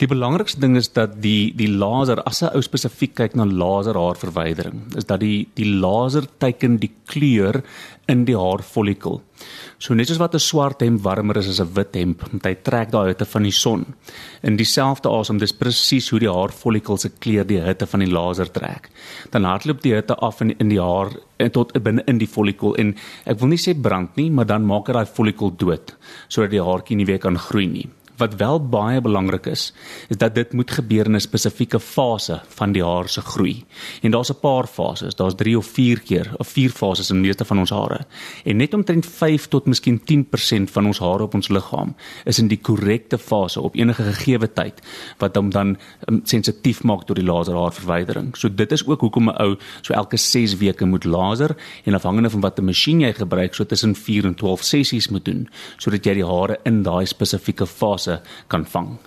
Die belangrikste ding is dat die die laser as 'n ou spesifiek kyk na laserhaarverwydering, is dat die die laser teiken die kleur in die haarfollikel. So net soos wat 'n swart hemp warmer is as 'n wit hemp, want hy trek daai hitte van die son. In dieselfde asem, dis presies hoe die haarfollikel se kleur die hitte van die laser trek. Dan hardloop die hitte af in in die haar en tot binne in die follikel en ek wil nie sê brand nie, maar dan maak dit daai follikel dood sodat die haartjie nie weer kan groei nie wat wel baie belangrik is, is dat dit moet gebeur in 'n spesifieke fase van die haar se groei. En daar's 'n paar fases, daar's 3 of 4 keer of 4 fases in meeste van ons hare. En net omtrent 5 tot miskien 10% van ons hare op ons liggaam is in die korrekte fase op enige gegee tyd wat hom dan um, sensitief maak tot die laserhaarverwydering. So dit is ook hoekom 'n ou so elke 6 weke moet laser en afhangende van watter masjien jy gebruik, so tussen 4 en 12 sessies moet doen sodat jy die hare in daai spesifieke fase mense kan vang.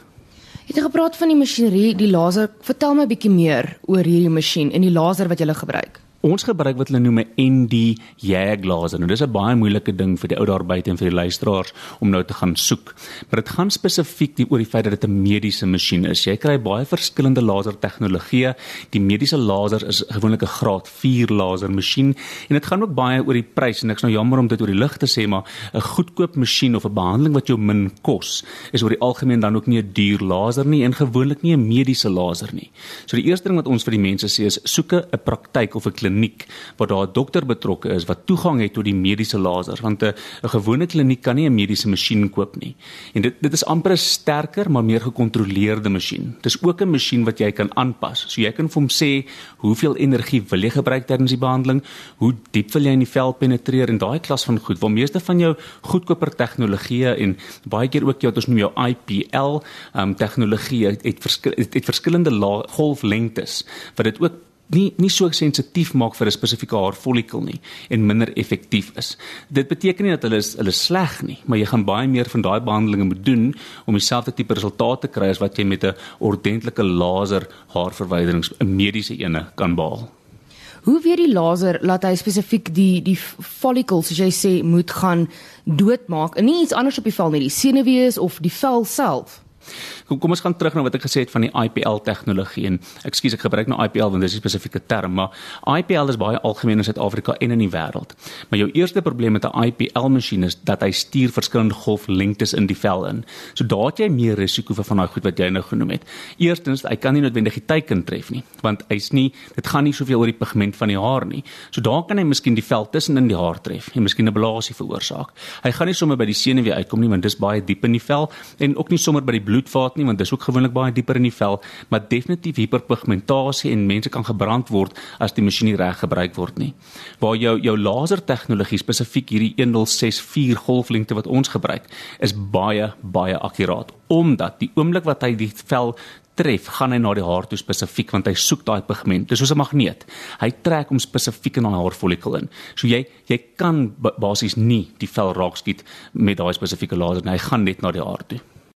Jy het gepraat van die masjinerie, die laser. Vertel my 'n bietjie meer oor hierdie masjien en die laser wat jy gebruik. Ons gebruik wat hulle noem 'n ND Jag laser. Nou dis 'n baie moeilike ding vir die ou daar buite en vir die luisteraars om nou te gaan soek. Maar dit gaan spesifiek oor die feit dat dit 'n mediese masjien is. Jy kry baie verskillende laser tegnologieë. Die mediese laser is gewoonlik 'n graad 4 laser masjien en dit gaan ook baie oor die prys en ek's nou jammer om dit oor die lig te sê, maar 'n goedkoop masjien of 'n behandeling wat jou min kos is oor die algemeen dan ook nie 'n duur laser nie en gewoonlik nie 'n mediese laser nie. So die eerste ding wat ons vir die mense sê is soeke 'n praktyk of 'n kliniek waar daar 'n dokter betrokke is wat toegang het tot die mediese laser want 'n gewone kliniek kan nie 'n mediese masjien koop nie. En dit dit is amper 'n sterker maar meer gekontroleerde masjien. Dis ook 'n masjien wat jy kan aanpas. So jy kan vir hom sê hoeveel energie wil jy gebruik tydens die behandeling, hoe diep wil jy in die vel penetreer en daai klas van goed. Waar meeste van jou goedkoper tegnologieë en baie keer ook jy wat ons noem jou IPL, ehm um, tegnologie het, het, verskil, het, het verskillende golflengtes wat dit ook nie nie so sensitief maak vir 'n spesifieke haarfollikel nie en minder effektief is. Dit beteken nie dat hulle is hulle sleg nie, maar jy gaan baie meer van daai behandelings moet doen om dieselfde tipe resultate te kry as wat jy met 'n ordentlike laser haarverwyderings 'n mediese ene kan behaal. Hoe weet die laser laat hy spesifiek die die follicles soos jy sê moet gaan doodmaak en nie iets anders op die vel nie, die senuwees of die vel self? Kom kom ons gaan terug na wat ek gesê het van die IPL tegnologie en ekskuus ek gebruik nou IPL want dis 'n spesifieke term maar IPL is baie algemeen in Suid-Afrika en in die wêreld. Maar jou eerste probleem met 'n IPL masjien is dat hy stuur verskillende golflengtes in die vel in. So daar het jy meer risiko vir van daai goed wat jy nou genoem het. Eerstens, hy kan nie noodwendig die teiken tref nie want hy's nie dit gaan nie soveel oor die pigment van die haar nie. So daar kan hy miskien die vel tussen in die haar tref en miskien 'n blasie veroorsaak. Hy gaan nie sommer by die senuwee uitkom nie want dis baie diep in die vel en ook nie sommer by die bloedvaat nie want dis ook gewoonlik baie dieper in die vel, maar definitief hiperpigmentasie en mense kan gebrand word as die masjien nie reg gebruik word nie. Waar jou jou laser tegnologie spesifiek hierdie 1064 golflengte wat ons gebruik is baie baie akkuraat omdat die oomblik wat hy die vel tref, gaan hy na die haar toe spesifiek want hy soek daai pigment. Dis soos 'n magneet. Hy trek hom spesifiek in 'n haarfollikel in. So jy jy kan basies nie die vel raakskiet met daai spesifieke laser nie. Hy gaan net na die haar toe.